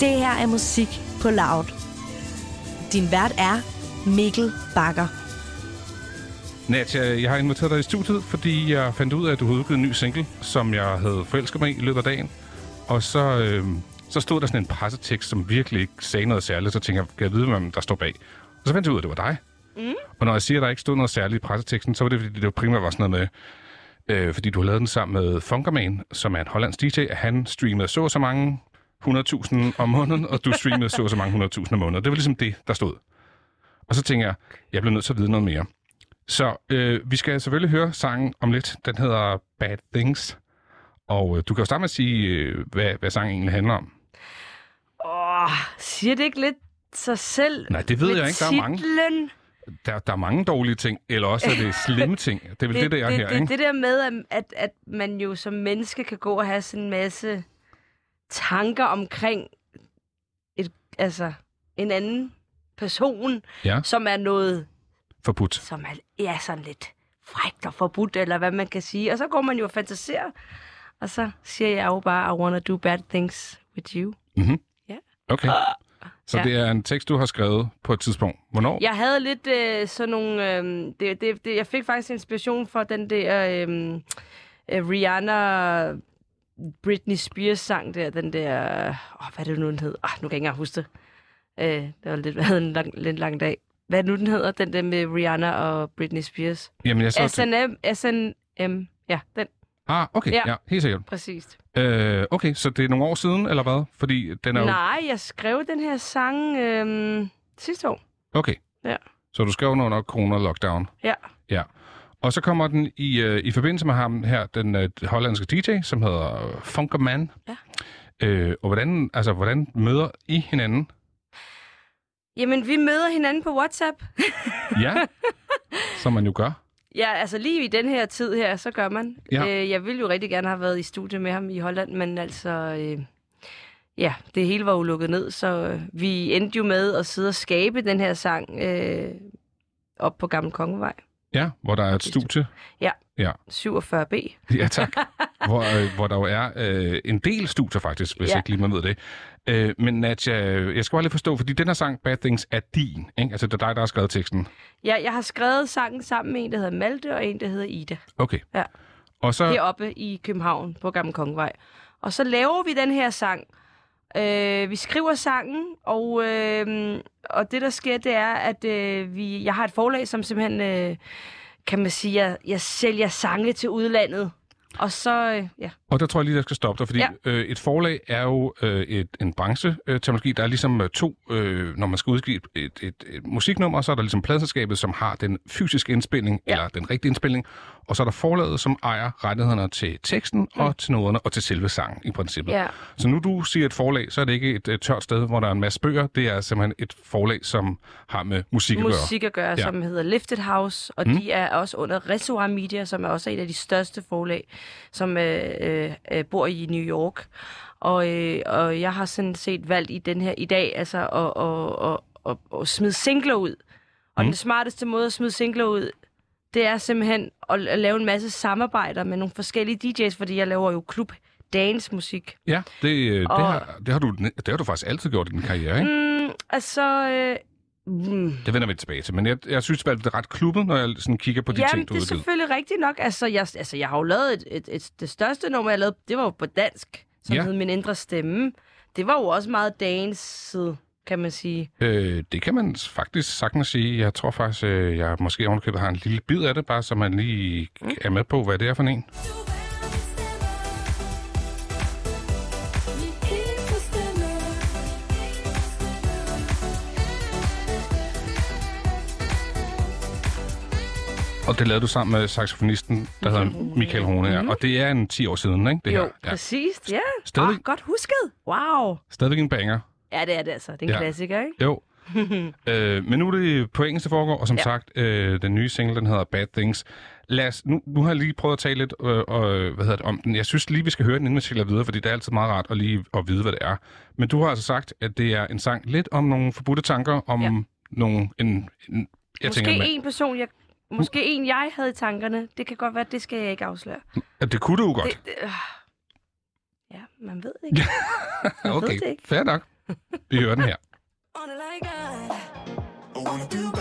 Det her er musik på Loud. Din vært er Mikkel Bakker. Natja, jeg har inviteret dig i studiet, fordi jeg fandt ud af, at du havde udgivet en ny single, som jeg havde forelsket mig i i løbet af dagen. Og så, øh, så stod der sådan en pressetekst, som virkelig ikke sagde noget særligt. Så tænkte jeg, kan jeg vide, hvem der står bag? Og så fandt jeg ud af, at det var dig. Mm. Og når jeg siger, at der ikke stod noget særligt i presseteksten, så var det, fordi det primært var sådan noget med, øh, fordi du har lavet den sammen med Funkerman, som er en hollandsk DJ, at han streamede så og så mange 100.000 om måneden, og du streamede så og så mange 100.000 om måneden. Det var ligesom det, der stod. Og så tænker jeg, jeg bliver nødt til at vide noget mere. Så øh, vi skal selvfølgelig høre sangen om lidt. Den hedder Bad Things. Og øh, du kan jo starte med at sige, øh, hvad, hvad sangen egentlig handler om. Åh, siger det ikke lidt sig selv? Nej, det ved jeg ikke. Der er mange. titlen? Der, der er mange dårlige ting, eller også er det slemme ting. Det er vel det, det, det der det, her, det, ikke? det der med, at, at, at man jo som menneske kan gå og have sådan en masse tanker omkring et, altså, en anden person, Ja, som er noget, forbudt. som er ja, sådan lidt frækt og forbudt, eller hvad man kan sige. Og så går man jo og fantaserer, og så siger jeg jo bare, I wanna do bad things with you. Mm-hmm. Ja. Okay. Så Ja. det er en tekst, du har skrevet på et tidspunkt. Hvornår? Jeg havde lidt øh, sådan nogle... Øh, det, det, det, jeg fik faktisk inspiration fra den der øh, øh, Rihanna... Britney Spears sang der, den der... Åh, hvad er det nu, den hed? Ah, nu kan jeg ikke engang huske det. Øh, det var lidt, havde en lang, lidt lang dag. Hvad er det nu, den hedder? Den der med Rihanna og Britney Spears. Jamen, jeg så... SNM, SNM, ja, den, Ah, okay. Ja. Ja. ja, helt sikkert. præcis. Øh, okay, så det er nogle år siden, eller hvad? Fordi den er jo... Nej, jeg skrev den her sang øh, sidste år. Okay. Ja. Så du skrev den under corona-lockdown? Ja. Ja. Og så kommer den i, øh, i forbindelse med ham her, den øh, hollandske DJ, som hedder Funkerman. Ja. Øh, og hvordan, altså, hvordan møder I hinanden? Jamen, vi møder hinanden på WhatsApp. Ja, som man jo gør. Ja, altså lige i den her tid her, så gør man. Ja. Øh, jeg ville jo rigtig gerne have været i studie med ham i Holland, men altså, øh, ja, det hele var jo lukket ned, så øh, vi endte jo med at sidde og skabe den her sang øh, op på Gammel Kongevej, Ja, hvor der er et studie. 47B. Ja, tak. hvor, øh, hvor der jo er øh, en del studier faktisk, hvis ja. Ja. ikke lige man ved det. Øh, men Nadja, jeg skal bare lige forstå, fordi den her sang, Bad Things, er din. Ikke? Altså, det er dig, der har skrevet teksten. Ja, jeg har skrevet sangen sammen med en, der hedder Malte, og en, der hedder Ida, Okay. Ja. Og så... heroppe i København på Gammel Kongevej. Og så laver vi den her sang. Øh, vi skriver sangen, og, øh, og det, der sker, det er, at øh, vi, jeg har et forlag, som simpelthen, øh, kan man sige, jeg, jeg sælger sange til udlandet. Og så, øh, ja. Og der tror jeg lige, jeg skal stoppe dig, fordi ja. Øh, et forlag er jo øh, et, en brancheterminologi. Der er ligesom øh, to, øh, når man skal udgive et, et, et, musiknummer, så er der ligesom pladselskabet, som har den fysiske indspilning. Ja. eller den rigtige indspilning, og så er der forlaget, som ejer rettighederne til teksten, mm. og til noderne, og til selve sangen i princippet. ja. Så nu du siger et forlag, så er det ikke et, et tørt sted, hvor der er en masse bøger. Det er simpelthen et forlag, som har med musik at gøre. musik at gøre, Ja. som hedder Lifted House, og Mm. de er også under Reservoir Media, som er også et af de største forlag, som øh, øh, øh, bor i New York. Og, øh, og jeg har sådan set valgt i den her i dag, altså at, at, at, at, at smide singler ud. Og mm. den smarteste måde at smide singler ud, det er simpelthen at, at lave en masse samarbejder med nogle forskellige DJ's, fordi jeg laver jo klub dance musik. Ja, det, øh, det, Og- har, det, har du, det har du faktisk altid gjort i din karriere, ikke? Mm, altså, øh, mm, Det vender vi tilbage til, men jeg, jeg synes, det er ret klubbet, når jeg sådan kigger på de Jamen, ting, du det er selvfølgelig rigtigt nok. Altså jeg, altså, jeg har jo lavet et, et, et, det største nummer, jeg lavede, det var jo på dansk, som Ja. ja. hed Min Indre Stemme. Det var jo også meget danset, kan man sige. Øh, det kan man faktisk sagtens sige. Jeg tror faktisk, øh, jeg måske ovenikøbet har en lille bid af det, bare så man lige Mm. er med på, hvad det er for en. Og det lavede du sammen med saxofonisten, der hedder Michael Rune. Ja. Og det er en 10 år siden, ikke? Det jo, her. Ja. præcis. Ja, Stadig- Ah, godt husket. Wow. Stadigvæk en banger. Ja, det er det altså. Det er en Ja. ja. klassiker, ikke? Jo. øh, men nu er det på engelsk, det foregår, og som ja. Ja. sagt, øh, den nye single, den hedder Bad Things. Lad os, nu, nu har jeg lige prøvet at tale lidt øh, øh, hvad hedder det, om den. Jeg synes lige, vi skal høre den, inden vi sælger videre, fordi det er altid meget rart at lige at vide, hvad det er. Men du har altså sagt, at det er en sang lidt om nogle forbudte tanker, om ja. Ja. nogle... En, en, jeg måske tænker, en person, jeg, måske en, jeg havde i tankerne. Det kan godt være, det skal jeg ikke afsløre. at det kunne du jo godt. Det, det, øh. Ja, man ved ikke. Man okay, ved det ikke. fair nok. Vi hører den her. On it like that. I wanna do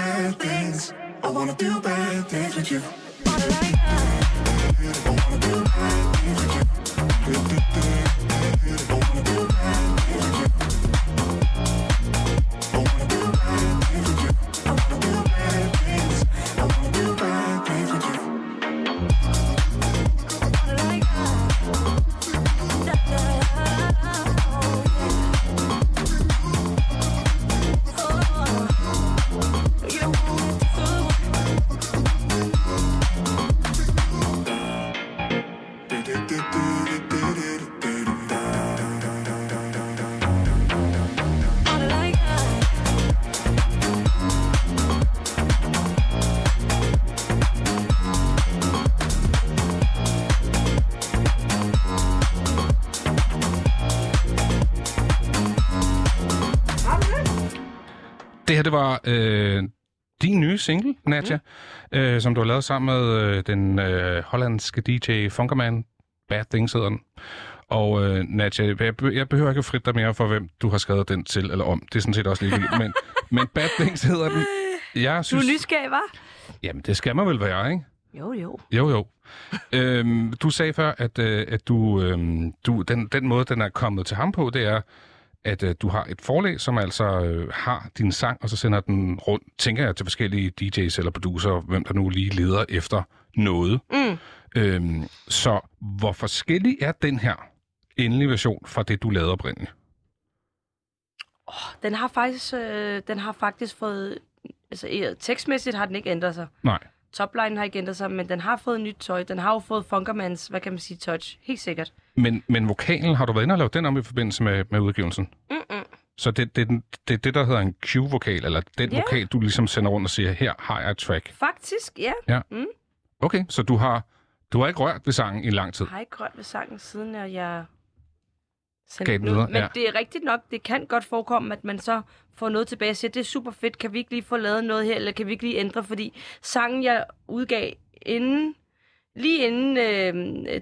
bad things. I wanna do bad things with you. Wanna like that. I wanna do bad things with you. Her, det var øh, din nye single, Nadja, mm. øh, som du har lavet sammen med øh, den øh, hollandske DJ Funkerman. Bad Things hedder den. Og øh, Nadja, jeg, jeg behøver ikke at fritte dig mere for, hvem du har skrevet den til eller om. Det er sådan set også ligegyldigt. men, men Bad Things hedder den. Jeg Du er synes, nysgerrig, hva'? jamen, det skal man vel være, ikke? Jo, jo. Jo, jo. øhm, du sagde før, at, øh, at du, øhm, du, den, den måde, den er kommet til ham på, det er, at øh, du har et forlag, som altså øh, har din sang, og så sender den rundt, tænker jeg, til forskellige DJ's eller producer, hvem der nu lige leder efter noget. Mm. Øhm, så hvor forskellig er den her endelige version fra det, du lavede oprindeligt? Den har faktisk, øh, den har faktisk fået... Altså, tekstmæssigt har den ikke ændret sig. Nej. Topline har ikke ændret sig, men den har fået nyt tøj. Den har jo fået Funkermans, hvad kan man sige, touch. Helt sikkert. Men, men vokalen, har du været inde og lavet den om i forbindelse med, med udgivelsen? Mm-mm. Så det er det, det, det, der hedder en Q-vokal, eller den Ja. vokal, du ligesom sender rundt og siger, her har jeg et track. Faktisk, ja. Okay, så du har, du har ikke rørt ved sangen i lang tid. Jeg har ikke rørt ved sangen, siden jeg- ud. videre, Men ja. det er rigtigt nok, det kan godt forekomme, at man så får noget tilbage og siger, det er super fedt, kan vi ikke lige få lavet noget her, eller kan vi ikke lige ændre, fordi sangen, jeg udgav inden, lige inden øh,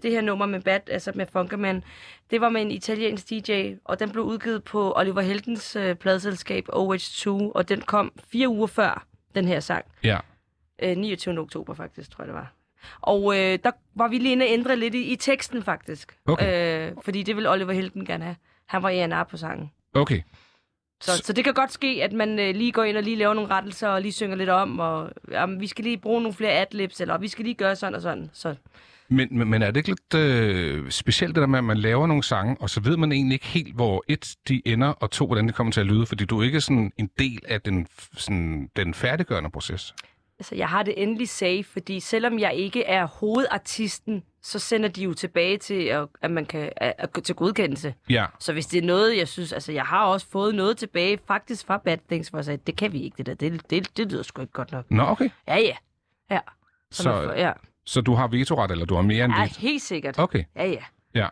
det her nummer med Bad, altså med Funkerman, det var med en italiensk DJ, og den blev udgivet på Oliver Heldens øh, pladselskab OH2, og den kom fire uger før den her sang. Ja. Øh, 29. oktober faktisk, tror jeg det var. Og øh, der var vi lige inde og ændre lidt i, i teksten faktisk. Okay. Øh, fordi det ville Oliver Helden gerne have. Han var A&R på sangen. Okay. Så, så det kan godt ske, at man øh, lige går ind og lige laver nogle rettelser og lige synger lidt om, og jamen, vi skal lige bruge nogle flere adlibs, eller vi skal lige gøre sådan og sådan. Så Men, men, men er det ikke lidt øh, specielt det der med, at man laver nogle sange, og så ved man egentlig ikke helt, hvor et, de ender, og to, hvordan det kommer til at lyde, fordi du er ikke sådan en del af den, sådan, den færdiggørende proces. Altså, jeg har det endelig say, fordi selvom jeg ikke er hovedartisten, så sender de jo tilbage til, at, at man kan at, at, til godkendelse. Ja. Så hvis det er noget, jeg synes, altså jeg har også fået noget tilbage, faktisk fra Bad Things, hvor jeg sagde, det kan vi ikke, det der, det, det, det lyder sgu ikke godt nok. Nå, okay. Ja, ja. Ja. Så, Så, får, ja. så du har vetoret, eller du har mere end ja, veto? helt sikkert. Okay. Ja, ja. Ja.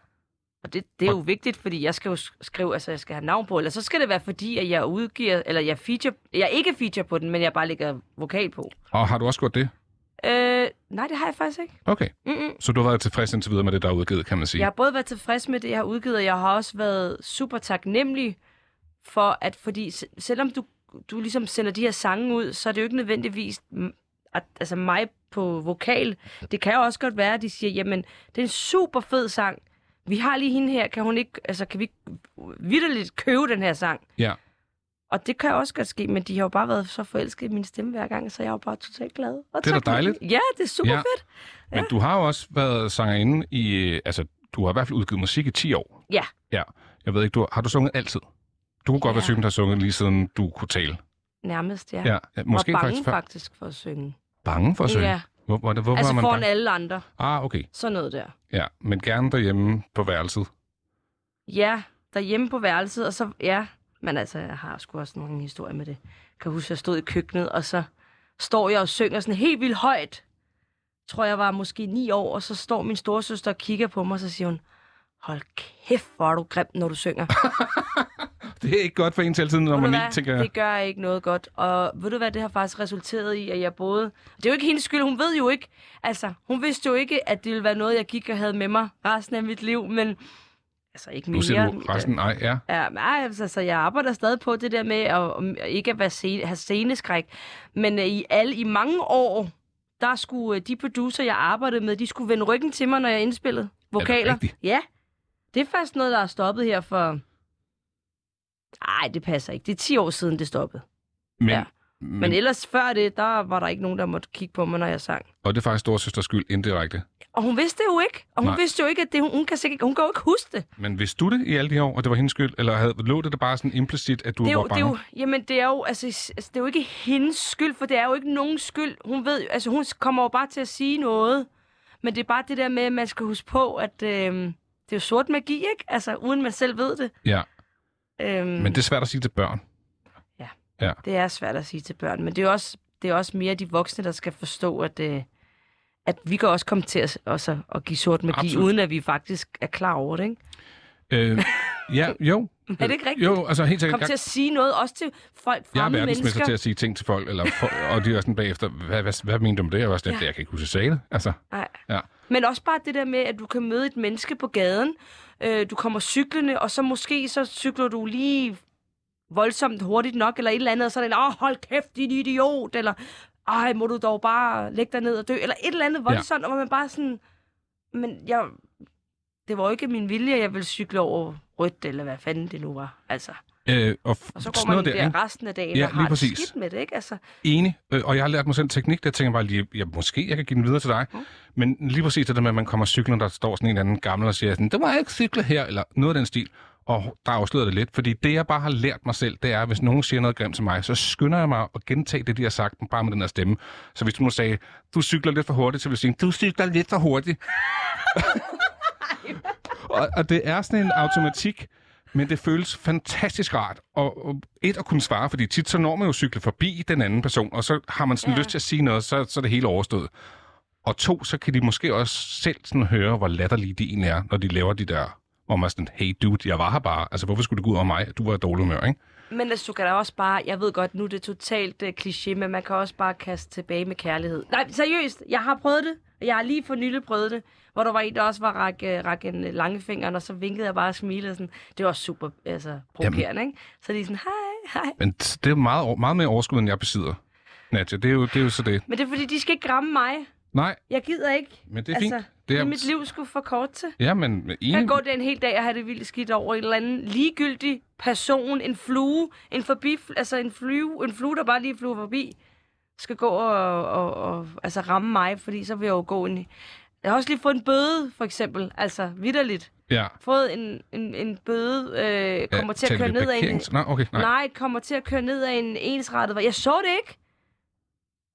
Og det, det er jo vigtigt, fordi jeg skal jo sk- skrive, altså jeg skal have navn på, eller så skal det være fordi, at jeg udgiver, eller jeg feature, jeg ikke feature på den, men jeg bare lægger vokal på. Og har du også gjort det? Øh, nej, det har jeg faktisk ikke. Okay. Mm-mm. Så du har været tilfreds indtil videre med det, der er udgivet, kan man sige? Jeg har både været tilfreds med det, jeg har udgivet, og jeg har også været super taknemmelig for, at fordi se- selvom du, du ligesom sender de her sange ud, så er det jo ikke nødvendigvis at, altså mig på vokal. Det kan jo også godt være, at de siger, jamen, det er en super fed sang. Vi har lige hende her, kan hun ikke, altså kan vi vidderligt købe den her sang? Ja. Og det kan også godt ske, men de har jo bare været så forelsket i min stemme hver gang, så jeg er jo bare totalt glad. Og Det er da dejligt. Ja, det er super Ja. ja. fedt. Men du har jo også været sangerinde i... Altså, du har i hvert fald udgivet musik i 10 år. Ja. Ja. Jeg ved ikke, du, har du sunget altid? Du kunne godt Ja. være typen, der har sunget lige siden du kunne tale. Nærmest, ja. Ja. ja måske og bange faktisk, før- faktisk for at synge. bange for at synge. Ja, Hvor, hvor, hvorfor altså man foran bange? alle andre. Ah, okay. Sådan noget der. Ja, men gerne derhjemme på værelset. Ja, derhjemme på værelset, og så, ja. Men altså, jeg har sgu også nogle historier med det. Jeg kan huske, jeg stod i køkkenet, og så står jeg og synger sådan helt vildt højt. Tror jeg var måske ni år, og så står min storesøster og kigger på mig, og så siger hun, hold kæft, hvor er du grim, når du synger. Det er ikke godt for en til altid, når man ikke tænker... Det gør ikke noget godt. Og ved du hvad, det har faktisk resulteret i, at jeg både... Det er jo ikke hendes skyld, hun ved jo ikke... Altså, hun vidste jo ikke, at det ville være noget, jeg gik og havde med mig resten af mit liv, men... Altså, ikke Nu mere. siger du resten. Nej, ja. Ja, men ej, altså, så jeg arbejder stadig på det der med at, at ikke at være scene, have sceneskræk. Men uh, i, alle, i mange år, der skulle uh, de producer, jeg arbejdede med, de skulle vende ryggen til mig, når jeg indspillede vokaler. Ja. Det er faktisk noget, der er stoppet her for... Nej, det passer ikke. Det er 10 år siden, det stoppede. Men, Ja. men, Men ellers før det, der var der ikke nogen, der måtte kigge på mig, når jeg sang. og det er faktisk storsøsters skyld indirekte. Og hun vidste det jo ikke. Og hun Nej. Vidste jo ikke, at det, hun, hun, kan sikkert, hun kan jo ikke huske det. Men vidste du det i alle de år, og det var hendes skyld? Eller havde, lå det der bare sådan implicit, at du det er var jo, det bange? er jo, jamen, det er jo, altså, altså, det er jo ikke hendes skyld, for det er jo ikke nogens skyld. Hun ved, altså, hun kommer jo bare til at sige noget. Men det er bare det der med, at man skal huske på, at øh, det er jo sort magi, ikke? Altså, uden man selv ved det. Ja, Øhm, men det er svært at sige til børn. det er svært at sige til børn, men det er også, det er også mere de voksne, der skal forstå, at, øh, at vi kan også komme til at, også at give sort magi. Absolut. uden at vi faktisk er klar over det, ikke? Øh, ja, jo. Er det ikke rigtigt? Jo, altså helt sikkert. Kom til at sige noget, også til folk, Jeg er verdensmester mennesker. til at sige ting til folk, eller for, og de er sådan bagefter, hvad, hvad, hvad mener du med det? Jeg var sådan, Ja. jeg kan ikke huske, at sagde det. Altså, Nej. Ja. Men også bare det der med, at du kan møde et menneske på gaden, øh, du kommer cyklende, og så måske så cykler du lige voldsomt hurtigt nok, eller et eller andet, og så er det, åh, hold kæft, din idiot, eller ej, må du dog bare lægge dig ned og dø, eller et eller andet voldsomt, ja. og man bare sådan, men jeg, det var jo ikke min vilje, at jeg ville cykle over rødt, eller hvad fanden det nu var, altså. øh, og, Og så går man der, der, resten af dagen Ja, og lige har præcis. det skidt med det, ikke? Altså, Enig, øh, og jeg har lært mig selv en teknik, der tænker jeg bare lige, ja, måske jeg kan give den videre til dig. Mm. Men lige præcis det der med, at man kommer cyklen, der står sådan en eller anden gammel og siger sådan, det må jeg ikke cykle her, eller noget af den stil. Og der afslører det lidt, fordi det jeg bare har lært mig selv, det er, at hvis nogen siger noget grimt til mig, så skynder jeg mig at gentage det, de har sagt, bare med den her stemme. Så hvis du nu sagde, du cykler lidt for hurtigt, så vil jeg sige, du cykler lidt for hurtigt. og, og det er sådan en automatik, men det føles fantastisk rart. Og, og et at kunne svare, fordi tit så når man jo cykle forbi den anden person, og så har man sådan ja. Lyst til at sige noget, så, så er det hele overstået. Og to, så kan de måske også selv sådan høre, hvor latterlige de egentlig er, når de laver de der, hvor man er sådan, hey dude, jeg var her bare. Altså, hvorfor skulle det gå ud over mig? Du var i dårlig humør, ikke? Men altså, du kan da også bare, jeg ved godt, nu er det totalt uh, kliché, men man kan også bare kaste tilbage med kærlighed. Nej, seriøst, jeg har prøvet det, jeg har lige for nylig prøvet det, hvor der var en, der også var rak, uh, rak en uh, langefinger, og så vinkede jeg bare og smilede. Sådan. Det var super altså, provokerende, ikke? Så de er sådan, hej, hej. Men det er meget, meget mere overskud, end jeg besidder. Nadja, det er jo, det er jo så det. Men det er fordi, de skal ikke ramme mig. Nej, Jeg gider ikke. men det er altså, fint. Det er, mit liv skulle for kort til. Ja, men Jeg enig. kan gå der en hel dag og have det vildt skidt over en eller anden ligegyldig person, en flue, en forbi, altså en flue, en flue, der bare lige flyver forbi, skal gå og, og, og altså ramme mig, fordi så vil jeg jo gå en... Jeg har også lige fået en bøde, for eksempel, altså vidderligt. Ja. Fået en, en, en bøde, øh, kommer til at køre ned af en... Nej, okay, nej. Nej, kommer til at køre ned af en ensrettet. Jeg så det ikke.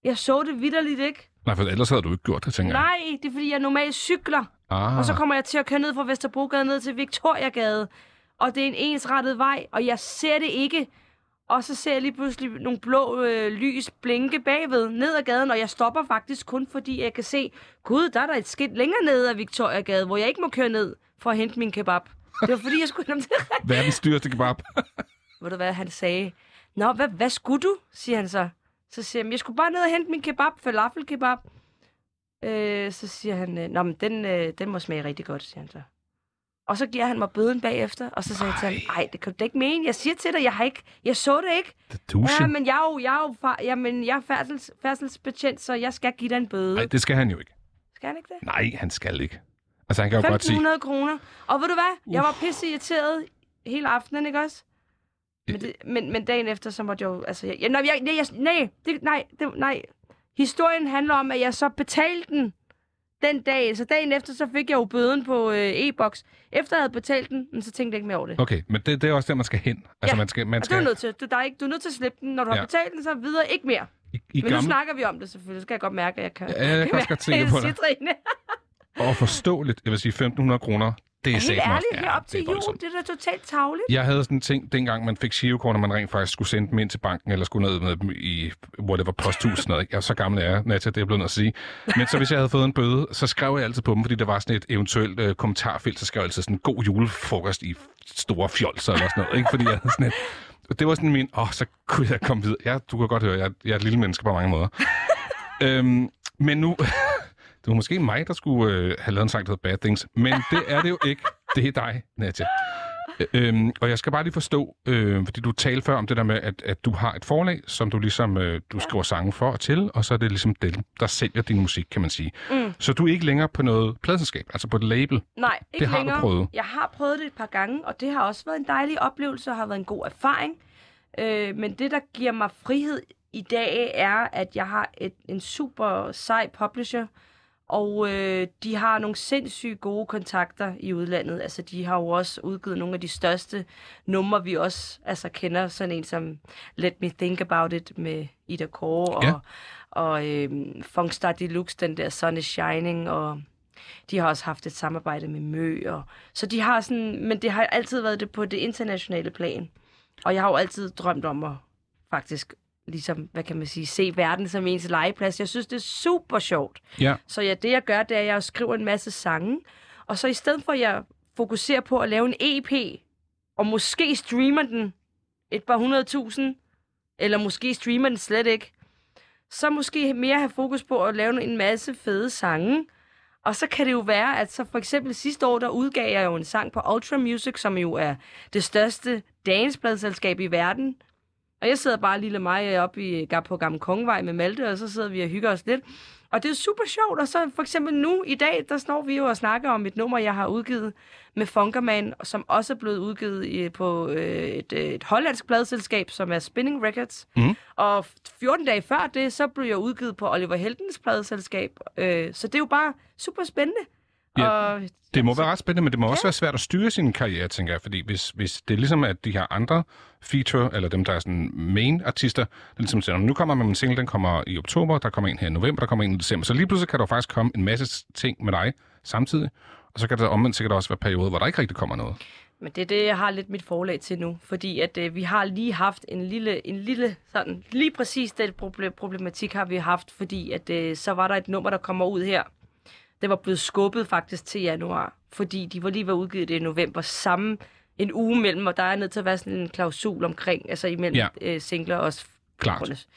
Jeg så det vidderligt ikke. Nej, for ellers havde du ikke gjort det, tænker jeg. Nej, det er fordi, jeg normalt cykler. Ah, Og så kommer jeg til at køre ned fra Vesterbrogade ned til Victoriagade. Og det er en ensrettet vej, og jeg ser det ikke. Og så ser jeg lige pludselig nogle blå øh, lys blinke bagved ned ad gaden, og jeg stopper faktisk kun fordi jeg kan se, gud, der er der et skilt længere ned ad Victoriagade, hvor jeg ikke må køre ned for at hente min kebab. Det var fordi, jeg skulle hente til Verdens dyreste kebab. Ved du hvad, han sagde? Nå, hvad, hvad skulle du? siger han så. Så siger han, jeg skulle bare ned og hente min kebab, falafel kebab. Øh, så siger han, Nå, men den, øh, den må smage rigtig godt, siger han så. Og så giver han mig bøden bagefter, og så sagde jeg til ham, ej, det kan du da ikke mene. Jeg siger til dig, jeg har ikke, jeg så det ikke. Det. Ja, men jeg er jo, jeg er jo far, jamen, jeg er færdsels, færdselsbetjent, så jeg skal give dig en bøde. Nej, det skal han jo ikke. Skal han ikke det? Nej, han skal ikke. Altså, han kan jo godt sige... 1500 kroner. Og ved du hvad? Jeg var pisse irriteret hele aftenen, ikke også? Men, det, men, men dagen efter, så måtte jeg jo... Altså, jeg, jeg, nej, jeg, nej, jeg, nej, det, nej, det, nej. Historien handler om, at jeg så betalte den den dag. Så dagen efter, så fik jeg jo bøden på øh, e-boks. Efter jeg havde betalt den, men så tænkte jeg ikke mere over det. Okay, men det, det er også der, man skal hen. Altså, Ja, man skal, man Og det er skal du nødt til. Du, der er ikke, du er nødt til at slippe den. Når du har Ja. betalt den, så videre ikke mere. i, i Men nu gamle... snakker vi om det selvfølgelig. Så skal jeg godt mærke, at jeg kan... Ja, jeg kan også godt tænke på det. Og forståeligt, jeg vil sige 1.500 kroner, det er Helt også- ærligt, her op det til er jul, det er da totalt tavligt. Jeg havde sådan en ting, dengang man fik girokort, og man rent faktisk skulle sende dem ind til banken, eller skulle ned med dem i whatever posthus, noget. ikke? Jeg er så gammel er jeg, det er blevet at sige. Men så hvis jeg havde fået en bøde, så skrev jeg altid på dem, fordi der var sådan et eventuelt øh, kommentarfelt, så skrev jeg altid sådan en god julefrokost i store fjolser eller sådan noget, ikke? Fordi jeg havde sådan et, det var sådan min, åh, så kunne jeg komme videre. Ja, du kan godt høre, jeg, jeg er et lille menneske på mange måder. øhm, men nu, det var måske mig, der skulle øh, have lavet en sang, der hedder Bad Things, men det er det jo ikke. Det er dig, Nadia. Øhm, og jeg skal bare lige forstå, øh, fordi du talte før om det der med, at, at du har et forlag, som du ligesom øh, du skriver sange for og til, og så er det ligesom dem, der sælger din musik, kan man sige. Mm. Så du er ikke længere på noget pladselskab, altså på et label. Nej, ikke Det har du længere. prøvet. Jeg har prøvet det et par gange, og det har også været en dejlig oplevelse og har været en god erfaring. Øh, men det, der giver mig frihed i dag, er, at jeg har et, en super sej publisher, og øh, de har nogle sindssygt gode kontakter i udlandet. Altså, de har jo også udgivet nogle af de største numre, vi også altså, kender. Sådan en som Let Me Think About It med Ida Kåre, og, Ja. og øh, Funkstar Deluxe, den der Sun is Shining, og de har også haft et samarbejde med Mø. Og, så de har sådan, men det har altid været det på det internationale plan. Og jeg har jo altid drømt om at faktisk ligesom, hvad kan man sige, se verden som ens legeplads. Jeg synes, det er super sjovt. Ja. Så ja, det jeg gør, det er, at jeg skriver en masse sange. Og så i stedet for, at jeg fokuserer på at lave en EP, og måske streamer den et par hundredtusind, eller måske streamer den slet ikke, så måske mere have fokus på at lave en masse fede sange. Og så kan det jo være, at så for eksempel sidste år, der udgav jeg jo en sang på Ultra Music, som jo er det største danspladselskab i verden. Og jeg sidder bare lille mig op i, på Gamle Kongevej med Malte, og så sidder vi og hygger os lidt. Og det er super sjovt, og så for eksempel nu i dag, der står vi jo og snakker om et nummer, jeg har udgivet med Funkerman, som også er blevet udgivet i, på øh, et, øh, et hollandsk pladselskab, som er Spinning Records. Mhm. Og 14 dage før det, så blev jeg udgivet på Oliver Heldens pladselskab. Øh, så det er jo bare super spændende. Ja, og, Det må være ret spændende, men det må også være svært at styre sin karriere, tænker jeg. Fordi hvis, hvis det er ligesom, at de her andre feature, eller dem, der er sådan main-artister, der ligesom siger, nu kommer man med en single, den kommer i oktober, der kommer en her i november, der kommer en i december. Så lige pludselig kan der faktisk komme en masse ting med dig samtidig. Og så kan der omvendt sikkert også være perioder, hvor der ikke rigtig kommer noget. Men det er det, jeg har lidt mit forlag til nu. Fordi at øh, vi har lige haft en lille, en lille sådan, lige præcis den proble- problematik har vi haft, fordi at øh, så var der et nummer, der kommer ud her. Det var blevet skubbet faktisk til januar, fordi de var lige ved udgivet det i november, samme en uge mellem, og der er nødt til at være sådan en klausul omkring, altså imellem Ja. ja. øh, singler også. Klart.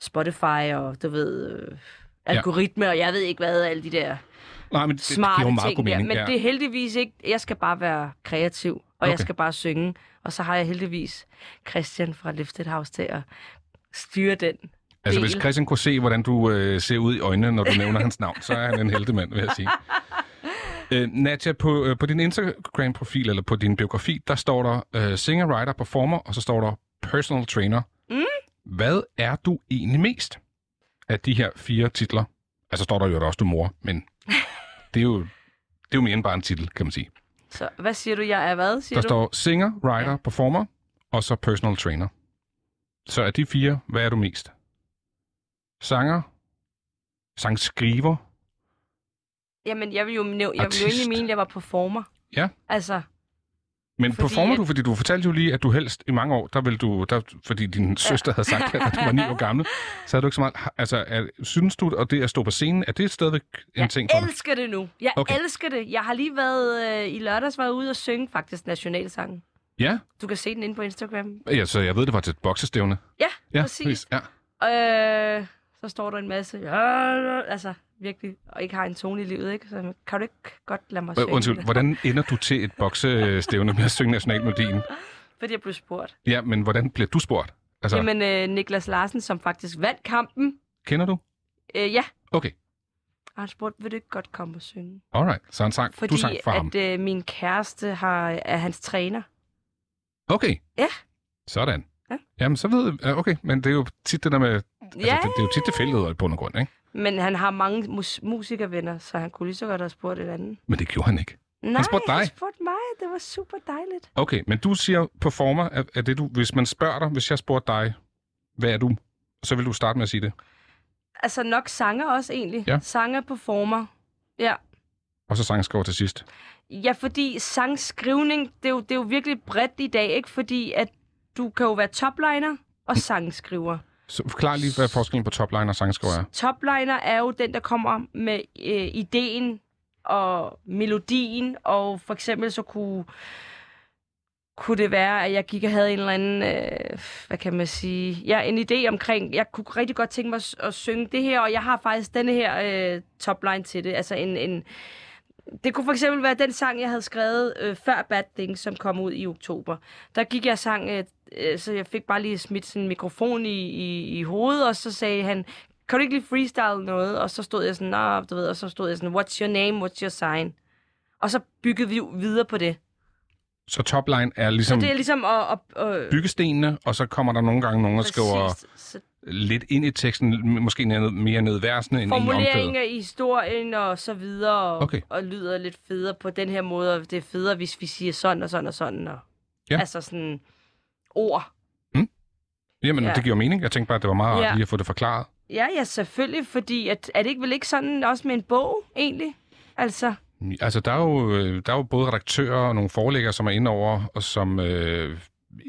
Spotify og du ved, øh, algoritme, og jeg ved ikke hvad, alle de der Nej, men det, det smarte meget ting mening. Men ja. det er heldigvis ikke... Jeg skal bare være kreativ, og Okay. jeg skal bare synge. Og så har jeg heldigvis Christian fra Lifted House til at styre den. Altså, hvis Christian kunne se, hvordan du øh, ser ud i øjnene, når du nævner hans navn, så er han en heltemand, vil jeg sige. Øh, Nadja, på, øh, på din Instagram-profil, eller på din biografi, der står der øh, singer, writer, performer, og så står der personal trainer. Mm. Hvad er du egentlig mest af de her fire titler? Altså står der jo også, du er mor, men det er jo, det er jo mere end bare en titel, kan man sige. Så hvad siger du, jeg er hvad, siger Der du? står singer, writer, performer, og så personal trainer. Så af de fire, hvad er du mest? Sanger? Sangskriver? Jamen, jeg vil jo, næv- jeg vil jo egentlig mene, at jeg var performer. Ja. Altså, Men Fordi performer at- du, fordi du fortalte jo lige, at du helst i mange år, der vil du, der, fordi din søster havde sagt, at du var ni år gammel, så havde du ikke så meget... Altså, er, synes du, og det at stå på scenen, er det stadigvæk en Jeg ting for dig? elsker det nu. Jeg Okay. elsker det. Jeg har lige været øh, i lørdags været ude og synge faktisk nationalsangen. Ja? Du kan se den inde på Instagram. ja, så jeg ved, det var til et boksestævne. Ja, Ja, præcis. Ja. Øh, så står der en masse, ja, altså virkelig, og ikke har en tone i livet, ikke? Så kan du ikke godt lade mig Øh, synge Undskyld, hvordan ender du til et boksestævne med at synge nationalmelodien? Fordi jeg blev spurgt. Ja, men hvordan bliver du spurgt? Altså, Jamen, øh, Niklas Larsen, som faktisk vandt kampen, kender du? øh, ja, Okay, og han spurgte, vil du ikke godt komme og synge? alright. Så han sang, Fordi du sang for ham. at øh, min kæreste har, er hans træner. Okay. Ja. Sådan. Ja. Jamen, så ved jeg, okay, men det er jo tit det der med, altså, Ja, det, det er jo tit tilfældigheder bund og grund, ikke? men han har mange mus- musikervenner, så han kunne lige så godt have spurgt et andet. Men det gjorde han ikke. Nej, spurgte dig? han spurgte mig. Det var super dejligt. Okay, men du siger performer, er, er det du, hvis man spørger dig, hvis jeg spurgte dig, hvad er du, så vil du starte med at sige det. Altså nok sanger også egentlig. Ja. Sanger, performer. Ja. Og så sangskriver til sidst. Ja, fordi sangskrivning, det er, jo, det er jo virkelig bredt i dag, ikke? Fordi at du kan jo være topliner og sangskriver. Så forklar lige, hvad forskellen på topliner og sangskriver er. Topliner er jo den, der kommer med øh, ideen og melodien, og for eksempel så kunne, kunne det være, at jeg gik og havde en eller anden, øh, hvad kan man sige, ja, en idé omkring, jeg kunne rigtig godt tænke mig at, at synge det her, og jeg har faktisk denne her øh, topline til det, altså en, en, det kunne for eksempel være den sang, jeg havde skrevet øh, før Bad Things, som kom ud i oktober. Der gik jeg og sang, øh, øh, så jeg fik bare lige smidt sådan en mikrofon i, i, i hovedet, og så sagde han, kan du ikke lige freestyle noget? Og så stod jeg sådan, Nå, du ved, og så stod jeg sådan, what's your name, what's your sign? Og så byggede vi videre på det. Så topline er Så ligesom det er ligesom at... at, at byggestenene, og så kommer der nogle gange nogen, der skriver så lidt ind i teksten, måske mere ned i versene, end en formulering omkvæd. af historien og så videre, og, Okay. og lyder lidt federe på den her måde, og det er federe, hvis vi siger sådan og sådan og sådan. Og, Ja. Altså sådan ord. Jamen, Ja. det giver mening. Jeg tænkte bare, at det var meget rart Ja. lige at få det forklaret. Ja, ja, selvfølgelig, fordi at, er det ikke vel ikke sådan også med en bog, egentlig? Altså, Altså, der er jo, øh, der er jo både redaktører og nogle forlæggere, som er inde over, og som... Øh,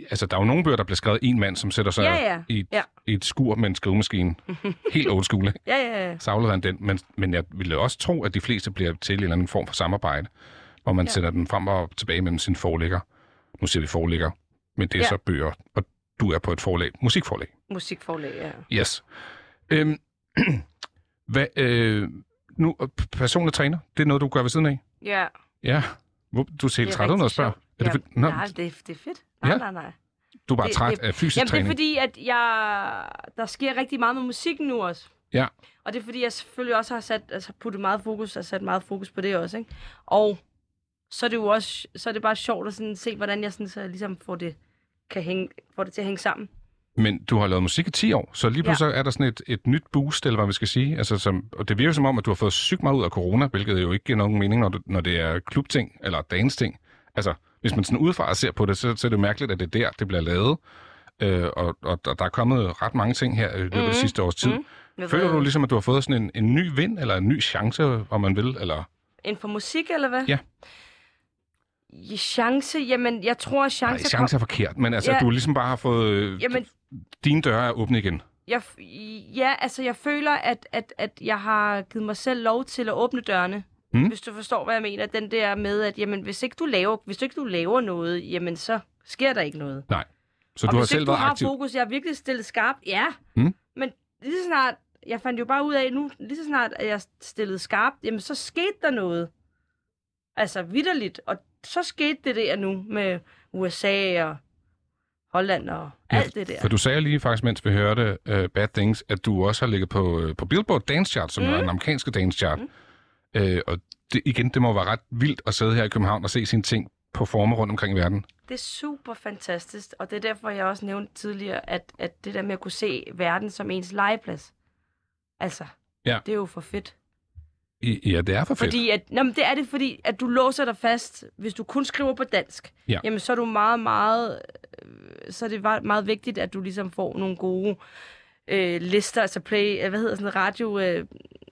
altså, der er jo nogle bøger, der bliver skrevet en mand, som sætter sig Ja, ja. I, et, Ja. i et skur med en skrivemaskine. Helt old school, ikke? ja, ja, ja. Afleverer han den. Men, men jeg ville også tro, at de fleste bliver til en eller anden form for samarbejde, hvor man ja. Sender den frem og tilbage mellem sine forlægger. Nu siger vi forlægger, men det er ja. Så bøger, og du er på et forlag, musikforlag. Musikforlag, ja. Yes. Øhm, hvad, øh, nu, personlig træner, det er noget, du gør ved siden af? Ja, Ja. Du ser helt det er træt ud, når jeg spørger. Er det, nå, nej, det, er- det er fedt. Nej, Ja. nej, nej. du er bare det- træt det- af fysisk Jamen, det træning? er fordi, at jeg... Der sker rigtig meget med musikken nu også. Ja. Og det er fordi, jeg selvfølgelig også har sat, altså, puttet meget fokus, og sat meget fokus på det også, ikke? Og så er det jo også, så er det bare sjovt at sådan se, hvordan jeg sådan, så ligesom får det, kan hænge, får det til at hænge sammen. Men du har lavet musik i 10 år, så lige pludselig ja. er der sådan et, et nyt boost, eller hvad vi skal sige. Altså, som, og det virker som om, at du har fået sygt meget ud af corona, hvilket jo ikke giver nogen mening, når, du, når det er klubting eller dance-ting. Altså, hvis man sådan udefra ser på det, så, så er det mærkeligt, at det er der, det bliver lavet. Øh, og, og der der er kommet ret mange ting her i løbet af det Mhm. sidste års tid. Jeg Føler du ligesom, at du har fået sådan en, en ny vind, eller en ny chance, om man vil? Eller? Inden for musik, eller hvad? Ja. Chance, jamen, jeg tror, at Nej, chance... er forkert, men altså, ja. Du ligesom bare har fået... Øh, Jamen, Dine døre er åbne igen. jeg, ja, altså, jeg føler, at, at, at jeg har givet mig selv lov til at åbne dørene. Mm. Hvis du forstår, hvad jeg mener. Den der med, at jamen, hvis ikke du laver, hvis ikke du laver noget, jamen, så sker der ikke noget. Så og du har hvis selv ikke du været har aktiv. fokus, jeg er virkelig stillet skarpt, ja. Mm. Men lige så snart, jeg fandt jo bare ud af nu, lige så snart, at jeg stillede skarpt, jamen, så skete der noget. Altså, vidderligt. Og så skete det der nu med USA og Holland og Ja, alt det der. For du sagde lige faktisk, mens vi hørte uh, Bad Things, at du også har ligget på, uh, på Billboard Dance Chart, som mm. er den amerikanske dance chart. Mm. Uh, og det, igen, det må være ret vildt at sidde her i København og se sine ting performe rundt omkring i verden. Det er super fantastisk, og det er derfor, jeg også nævnte tidligere, at, at det der med at kunne se verden som ens legeplads, altså, Ja. det er jo for fedt. Ja, det er for fedt. Fordi at, nå, men det er det, fordi at du låser dig fast, hvis du kun skriver på dansk, Ja. jamen så er du meget, meget, øh, så er det meget, meget vigtigt, at du ligesom får nogle gode øh, lister, altså play, øh, hvad hedder sådan radio, øh,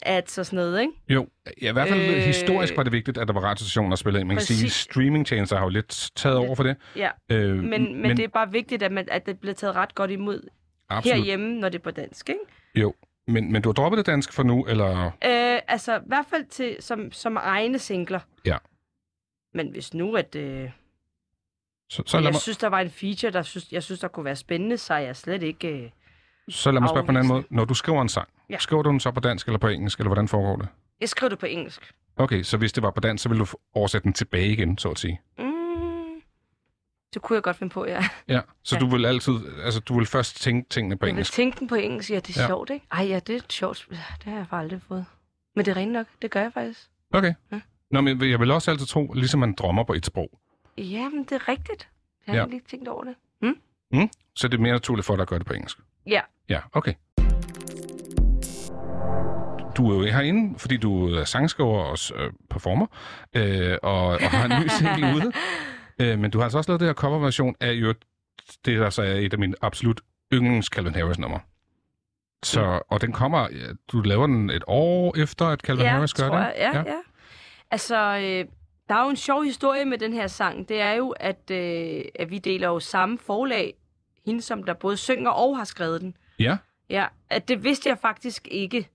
ads og sådan noget, ikke? Jo, ja, i hvert fald øh... Historisk var det vigtigt, at der var radiostationer, der spillede ind. Man kan sige, at Præcis. streamingtjenester har jo lidt taget over for det. Ja, Øh, men, men, men det er bare vigtigt, at, man, at det bliver taget ret godt imod absolut. herhjemme, når det er på dansk, ikke? Jo, men, men du har droppet det dansk for nu, eller... Øh, altså, i hvert fald til, som, som egne singler. Ja. Men hvis nu, at øh, Så, så, lad jeg mig, synes, der var en feature, der synes, jeg synes, der kunne være spændende, så jeg slet ikke... Øh, så lad mig spørge på en anden måde. Når du skriver en sang, Ja. skriver du den så på dansk eller på engelsk, eller hvordan foregår det? jeg skriver det på engelsk. Okay, så hvis det var på dansk, så ville du oversætte den tilbage igen, så at sige. Mm, det kunne jeg godt finde på, ja. Ja, så Ja. du vil altid, altså du vil først tænke tingene på Jeg vil engelsk. tænke den på engelsk, ja, det er Ja. sjovt, ikke? Ej, ja, det er sjovt. Det har jeg bare aldrig fået. Men det er rent nok, det gør jeg faktisk. Okay. Ja. Nå, men jeg vil også altid tro, ligesom man drømmer på et sprog, Ja, men det er rigtigt. Jeg har Ja. lige tænkt over det. så det er mere naturligt for dig at gøre det på engelsk. Ja, Ja, okay. Du er jo herinde, fordi du er sangskriver og øh, performer, øh, og, og har en ny single ude. Øh, men du har altså også lavet det her coverversion af jo det, der så er et af mine absolut yndlings Calvin Harris nummer. Så, og den kommer, ja, du laver den et år efter, at Calvin ja Harris gør tror det? jeg. Ja, ja. ja. Altså, øh, der er jo en sjov historie med den her sang. Det er jo, at, øh, at vi deler jo samme forlag. Hende, som der både synger og har skrevet den. Ja, Ja, at det vidste jeg faktisk ikke,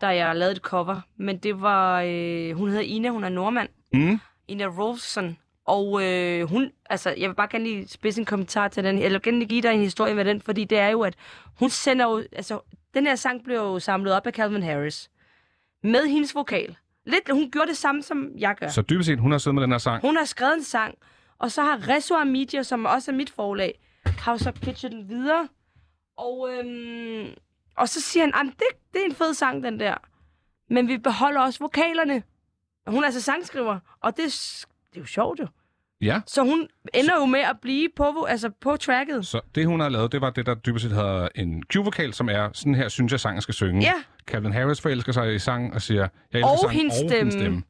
da jeg lavede et cover. Men det var, øh, hun hedder Ina, hun er nordmand. mm, Ina Rolfson. Og øh, hun, altså, jeg vil bare gerne lige spidse en kommentar til den, eller gerne lige give dig en historie med den, fordi det er jo, at hun sender jo, altså, den her sang blev jo samlet op af Calvin Harris. Med hendes vokal. Lidt, hun gjorde det samme, som jeg gør. så dybest set, hun har siddet med den her sang. Hun har skrevet en sang, og så har Resua Media, som også er mit forlag, har jo så pitchet den videre. Og, øhm, og så siger han, "Jamen, det, det er en fed sang, den der. Men vi beholder også vokalerne. Hun er altså sangskriver, og det, det er jo sjovt jo. Ja, Så hun ender jo med at blive på, altså på tracket. så det hun har lavet, det var det, der dybest set hedder en Q-vokal, som er, sådan her synes jeg, sangen skal synge. Ja, Calvin Harris forelsker sig i sangen og siger, jeg elsker Og sangen hendes og hendes stemme. stemme.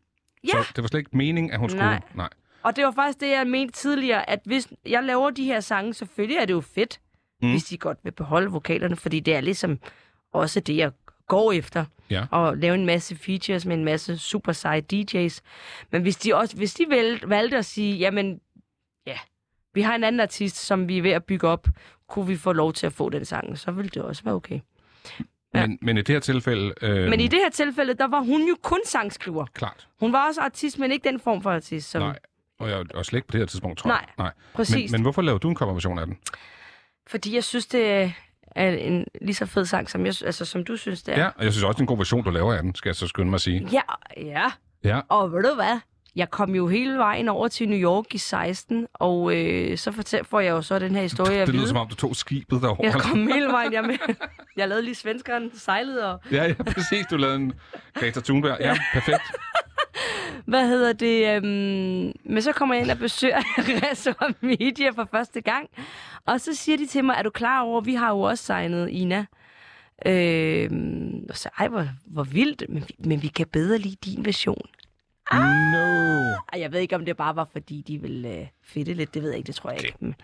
ja. Så det var slet ikke meningen, at hun skulle... Nej. Nej. Og det var faktisk det, jeg mente tidligere, at hvis jeg laver de her sange, selvfølgelig er det jo fedt, mm. hvis de godt vil beholde vokalerne, fordi det er ligesom også det, jeg går efter. Ja. Og lave en masse features med en masse super seje DJ's. Men hvis de også, hvis de valgte, at sige, jamen, ja, vi har en anden artist, som vi er ved at bygge op, kunne vi få lov til at få den sang, så ville det også være okay. Ja. Men, men i det her tilfælde... Øh, Men i det her tilfælde, der var hun jo kun sangskriver. Klart. Hun var også artist, men ikke den form for artist. Som... Nej. Og, jeg, og slet ikke på det her tidspunkt, tror Nej, jeg. Nej. Præcis. Men, men hvorfor lavede du en coverversion af den? Fordi jeg synes, det er en lige så fed sang, som, jeg, altså, som du synes, det er. Ja, og jeg synes også, det er en god version, du laver af den, skal jeg så skynde mig at sige. Ja, ja. Ja. Og ved du hvad? Jeg kom jo hele vejen over til New York i 16, og øh, så fortæl, får jeg jo så den her historie at Det lyder som om, du tog skibet derovre. Jeg kom hele vejen, jeg, med. jeg lavede lige svenskeren, sejlede og... Ja, ja, præcis. Du lavede en Greta Thunberg. Ja, perfekt. Hvad hedder det? Øhm, men så kommer jeg ind og besøger Resort Media for første gang. Og så siger de til mig, er du klar over, vi har jo også signet Ina. Øhm, og så, ej, hvor, hvor vildt, men, vi- men vi kan bedre lide din version. No. Ej, jeg ved ikke, om det bare var, fordi de ville øh, fedte lidt. Det ved jeg ikke, det tror jeg Okay. ikke. Men,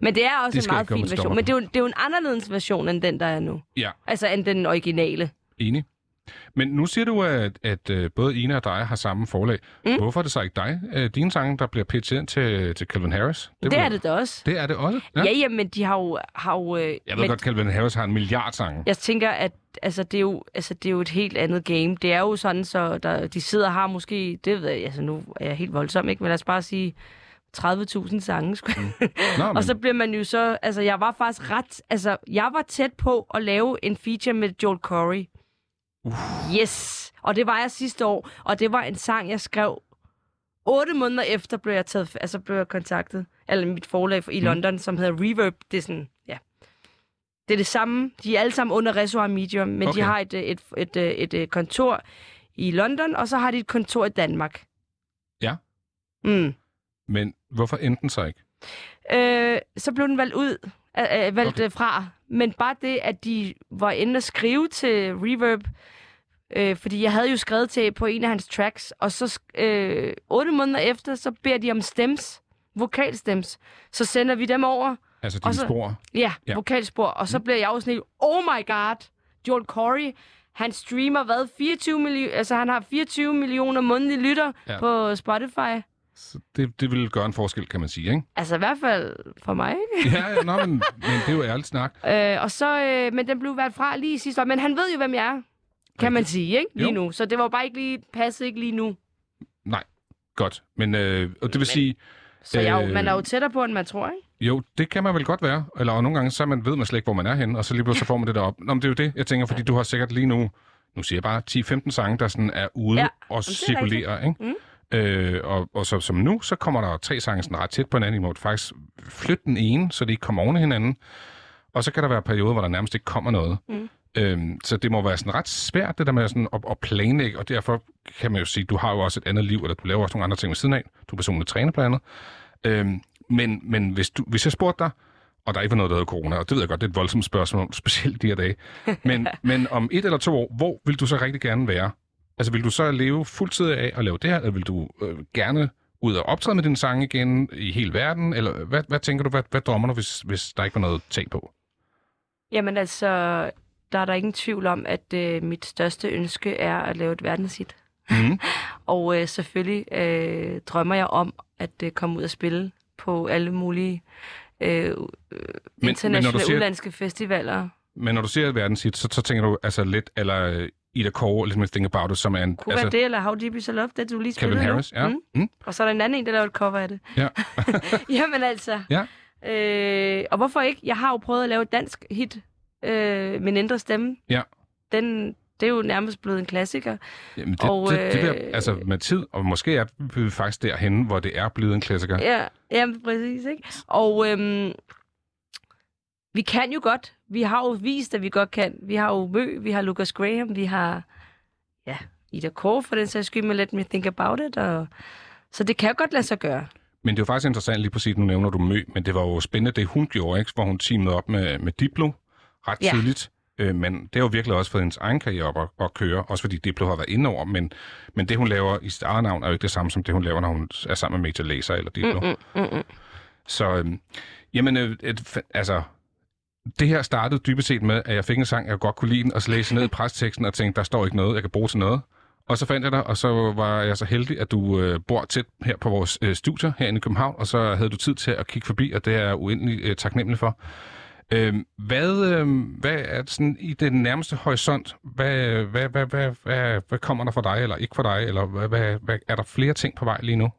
men det er også Det en meget fin version. Men det er, jo, det er jo en anderledes version, end den, der er nu. Ja, Altså, end den originale. enig. Men nu siger du, at, at øh, både Ina og dig har samme forlag. Mm. Hvorfor er det så ikke dig, øh, dine sange, der bliver pitchet ind til, til Calvin Harris? Det, det er det da også. Det er det også? Ja, ja, ja men de har jo... Har jo øh, Jeg ved men, godt, Calvin Harris har en milliard sange. Jeg tænker, at altså, det, er jo, altså, det er jo et helt andet game. Det er jo sådan, så der, de sidder og har måske... Det ved jeg, altså nu er jeg helt voldsom, ikke? Men lad os bare sige 30.000 sange. sgu. Nå, men, Og så bliver man jo så... Altså, jeg var faktisk ret... Altså, jeg var tæt på at lave en feature med Joel Corey. Yes! Og det var jeg sidste år. Og det var en sang, jeg skrev... Otte måneder efter blev jeg, taget, altså blev jeg kontaktet. Eller mit forlag i Mm. London, som hedder Reverb. Det er sådan... Ja. Det er det samme. De er alle sammen under Reservoir Media, men Okay. de har et, øh, et, et, et, et, et kontor i London, og så har de et kontor i Danmark. Ja. Mm. men hvorfor endte den så ikke? Øh, så blev den valgt ud, øh, øh, valgt Okay. okay. fra. Men bare det, at de var inde og skrive til Reverb, øh, fordi jeg havde jo skrevet til på en af hans tracks, og så øh, otte måneder efter, så beder de om stems, vokalstems. Så sender vi dem over, Altså dine så- spor? ja, Ja. vokalspor, og så bliver jeg jo sådan helt, oh my god, Joel Corey, Han streamer hvad? 24 millioner, altså han har 24 millioner månedlige lytter ja. på Spotify. Så det, det vil gøre en forskel, kan man sige, ikke? Altså i hvert fald for mig, ikke? Ja, ja nå, men, men det er jo ærligt snak. Øh, og så, øh, men den blev valgt fra lige sidste år. Men han ved jo, hvem jeg er, kan man sige, ikke? Lige Jo. nu. Så det var bare ikke lige, passet ikke lige nu. Nej, godt. Men, øh, og det vil Men- sige, Så jeg, Øh. man er jo tættere på, end man tror, ikke? jo, det kan man vel godt være. Eller og nogle gange, så man ved man slet ikke, hvor man er henne, og så lige pludselig så får man det derop. Nå, men det er jo det, jeg tænker, fordi du har sikkert lige nu, nu siger jeg bare, 10-15 sange, der sådan er ude Ja, og er cirkulerer, ikke? Mm. Øh, og, og så, som nu, så kommer der tre sange sådan ret tæt på hinanden. I må faktisk flytte den ene, så det ikke kommer oven i hinanden. Og så kan der være perioder, hvor der nærmest ikke kommer noget. Mm. Øhm, så det må være sådan ret svært, det der med sådan at, at planlægge, og derfor kan man jo sige, du har jo også et andet liv, eller du laver også nogle andre ting ved siden af. Du er personlig træner blandt andet. Øhm, men men hvis, du, hvis jeg spurgte dig, og der ikke var noget, der hedder corona, og det ved jeg godt, det er et voldsomt spørgsmål, specielt de her dage. Men, men om et eller to år, hvor vil du så rigtig gerne være? Altså vil du så leve fuldtid af at lave det her, eller vil du øh, gerne ud og optræde med din sang igen i hele verden? Eller hvad, hvad tænker du, hvad, hvad drømmer du, hvis, hvis der ikke var noget tag på? Jamen altså, der er der ingen tvivl om, at øh, mit største ønske er at lave et verdenshit. Mm. Og øh, selvfølgelig øh, drømmer jeg om at øh, komme ud og spille på alle mulige øh, øh, internationale siger- udlandske festivaler. Men når du siger verdenshit, så, så tænker du altså lidt, eller øh, Ida Kåre, lidt med Think About It, som er en... Kunne altså, være det, eller How Deep Is Your Love, det du lige Kevin spillede nu. Harris, ja. Mm. Mm. Og så er der en anden en, der laver et cover af det. Ja. Jamen altså. Ja. Øh, og hvorfor ikke? Jeg har jo prøvet at lave et dansk hit, øh, Min Indre Stemme. Ja. Den, det er jo nærmest blevet en klassiker. Jamen, det, Og, det, det, vil, øh, altså med tid, og måske er vi faktisk derhen, hvor det er blevet en klassiker. Ja, jamen, præcis, ikke? Og øhm, vi kan jo godt. Vi har jo vist, at vi godt kan. Vi har jo Mø, vi har Lucas Graham, vi har ja, Ida Kåre for den sags skyld med Let Me Think About It. Og... Så det kan jo godt lade sig gøre. Men det er jo faktisk interessant lige præcis, nu nævner du Mø, men det var jo spændende, det hun gjorde, ikke? hvor hun teamede op med, med Diplo ret Ja. tidligt. Øh, men det har jo virkelig også fået hendes egen karriere op at, at køre, også fordi Diplo har været inde over, men, men det hun laver i sit eget navn er jo ikke det samme som det hun laver, når hun er sammen med Major Lazer eller Diplo. Mm, mm, mm. Så øhm, jamen, øh, et, altså, det her startede dybest set med, at jeg fik en sang, jeg godt kunne lide den, og så læste ned i presteksten og tænkte, der står ikke noget, jeg kan bruge til noget. Og så fandt jeg dig, og så var jeg så heldig, at du øh, bor tæt her på vores øh, studier herinde i København, og så havde du tid til at kigge forbi, og det er jeg uendelig øh, taknemmelig for. Øh, hvad, øh, hvad er sådan i den nærmeste horisont? Hvad, hvad, hvad, hvad, hvad, hvad kommer der for dig, eller ikke for dig? Eller hvad, hvad, hvad, er der flere ting på vej lige nu,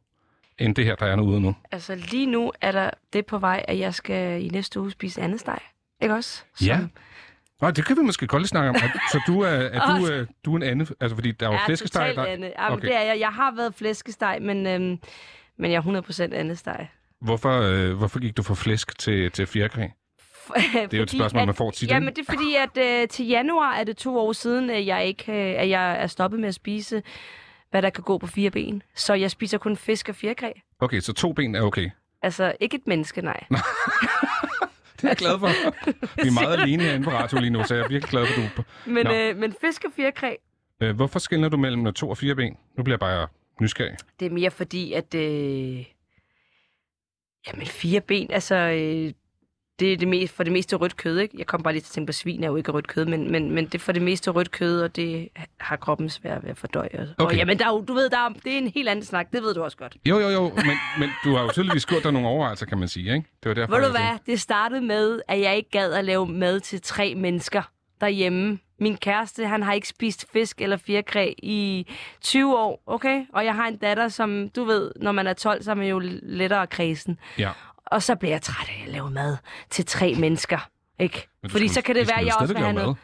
end det her, der er nu ude nu? Altså lige nu er der det på vej, at jeg skal i næste uge spise andesteg. Ikke også? Ja. Nå, det kan vi måske godt snakke om. Så du er, er, du, øh, du er en anden, altså fordi der er jo Ja, flæskesteg, der... andet. Ja, Okay. det er jeg. Jeg har været flæskesteg, men, øhm, men jeg er 100% andet steg. Hvorfor, øh, hvorfor gik du fra flæsk til, til fjerkræ? det er jo et spørgsmål, man får tit, Jamen, det er fordi, at øh, til januar er det to år siden, at jeg, ikke, øh, at jeg er stoppet med at spise, hvad der kan gå på fire ben. Så jeg spiser kun fisk og fjerkræ. Okay, så to ben er okay. Altså, ikke et menneske, nej. Det er jeg glad for. Vi er meget alene herinde på radio lige nu, så jeg er virkelig glad for, at du... Men, Nå. øh, men fisk og fjerkræ, Øh, hvorfor skiller du mellem to og fire ben? Nu bliver jeg bare nysgerrig. det er mere fordi, at... Øh, jamen, fire ben, altså... Øh, det er det mest, for det meste rødt kød, ikke? Jeg kom bare lige til at tænke på, svin er jo ikke rødt kød, men, men, men det er for det meste rødt kød, og det har kroppen svært ved at fordøje. Okay. og jamen, der er, jo- du ved, der er, det er en helt anden snak, det ved du også godt. Jo, jo, jo, men, men du har jo tydeligvis gjort dig nogle overvejelser, kan man sige, ikke? Det var derfor, Ved du hvad? Det startede med, at jeg ikke gad at lave mad til tre mennesker derhjemme. Min kæreste, han har ikke spist fisk eller fjerkræ i 20 år, okay? Og jeg har en datter, som, du ved, når man er 12, så er man jo lettere kredsen. Ja. Og så bliver jeg træt af at lave mad til tre mennesker, ikke? Fordi så kan det være, at jeg også vil have noget.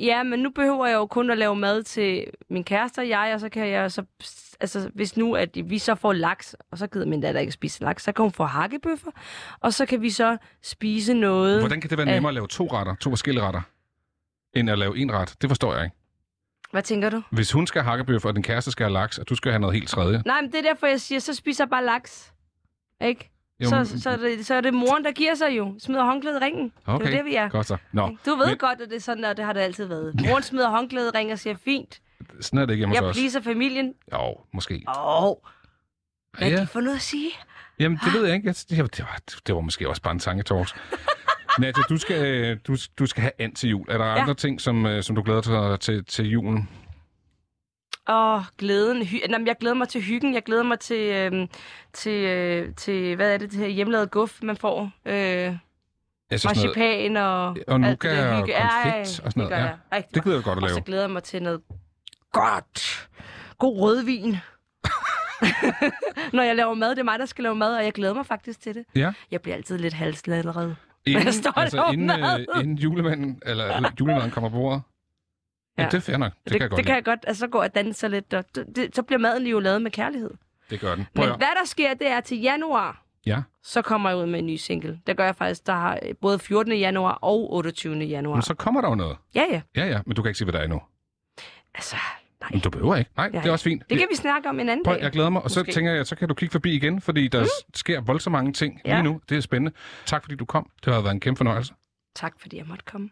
Ja, men nu behøver jeg jo kun at lave mad til min kæreste og jeg, og så kan jeg så... Altså, hvis nu, at vi så får laks, og så gider min datter ikke spise laks, så kan hun få hakkebøffer, og så kan vi så spise noget... Hvordan kan det være af- nemmere at lave to retter, to forskellige retter, end at lave en ret? Det forstår jeg ikke. Hvad tænker du? Hvis hun skal have hakkebøffer, og din kæreste skal have laks, og du skal have noget helt tredje. Nej, men det er derfor, jeg siger, så spiser jeg bare laks. Ikke? Jo, så, så, er det, så er det moren, der giver sig jo. Smider håndklædet i ringen. Okay, Det er det, vi er. godt så. Nå? Du ved men- godt, at det er sådan, og det har det altid været. Moren smider håndklædet i ringen og siger, fint, sådan er det ikke hjemme jeg pleaser familien. Jo, måske. Åh, oh, hvad Ja. det for noget at sige? Jamen, det ved jeg ikke. Jeg, det, var, det, var, det var måske også bare en tanketors. Nadia, du skal, du, du skal have and til jul. Er der Ja. andre ting, som, øh, som du glæder dig til, til julen? Åh, glæden. Hy- Jamen, jeg glæder mig til hyggen. Jeg glæder mig til, øhm, til, øh, til hvad er det, det her hjemmelavet guf, man får. Øh, noget, marcipan og... og det nougat og konfekt Ej, og sådan det noget, gør ja. rigtig det gider jeg godt at Og så lave. glæder jeg mig til noget godt. God rødvin. Når jeg laver mad, det er mig, der skal lave mad, og jeg glæder mig faktisk til det. Ja. Jeg bliver altid lidt halsladret. Inden, jeg står altså, inden, mad. øh, inden julemanden, eller julemaden kommer på bordet. Ja. Ja. det er fair nok. Det, Det, kan jeg godt det kan jeg godt. Altså, så går jeg og danser lidt, og det, det, så bliver maden jo lavet med kærlighed. Det gør den. Prøv Men hvad der sker, det er til januar, ja, så kommer jeg ud med en ny single. Det gør jeg faktisk, der har øh, både 14. januar og 28. januar. men så kommer der jo noget. Ja, ja. Ja, ja, men du kan ikke sige, hvad der er endnu. Altså, nej. Men du behøver ikke. Nej, Ja, det er også fint. Det kan vi snakke om en anden Prøv, dag. jeg glæder mig, og så Måske. tænker jeg, så kan du kigge forbi igen, fordi der mm. sker voldsomt mange ting Ja. lige nu. Det er spændende. Tak fordi du kom. Det har været en kæmpe fornøjelse. Tak, fordi jeg måtte komme.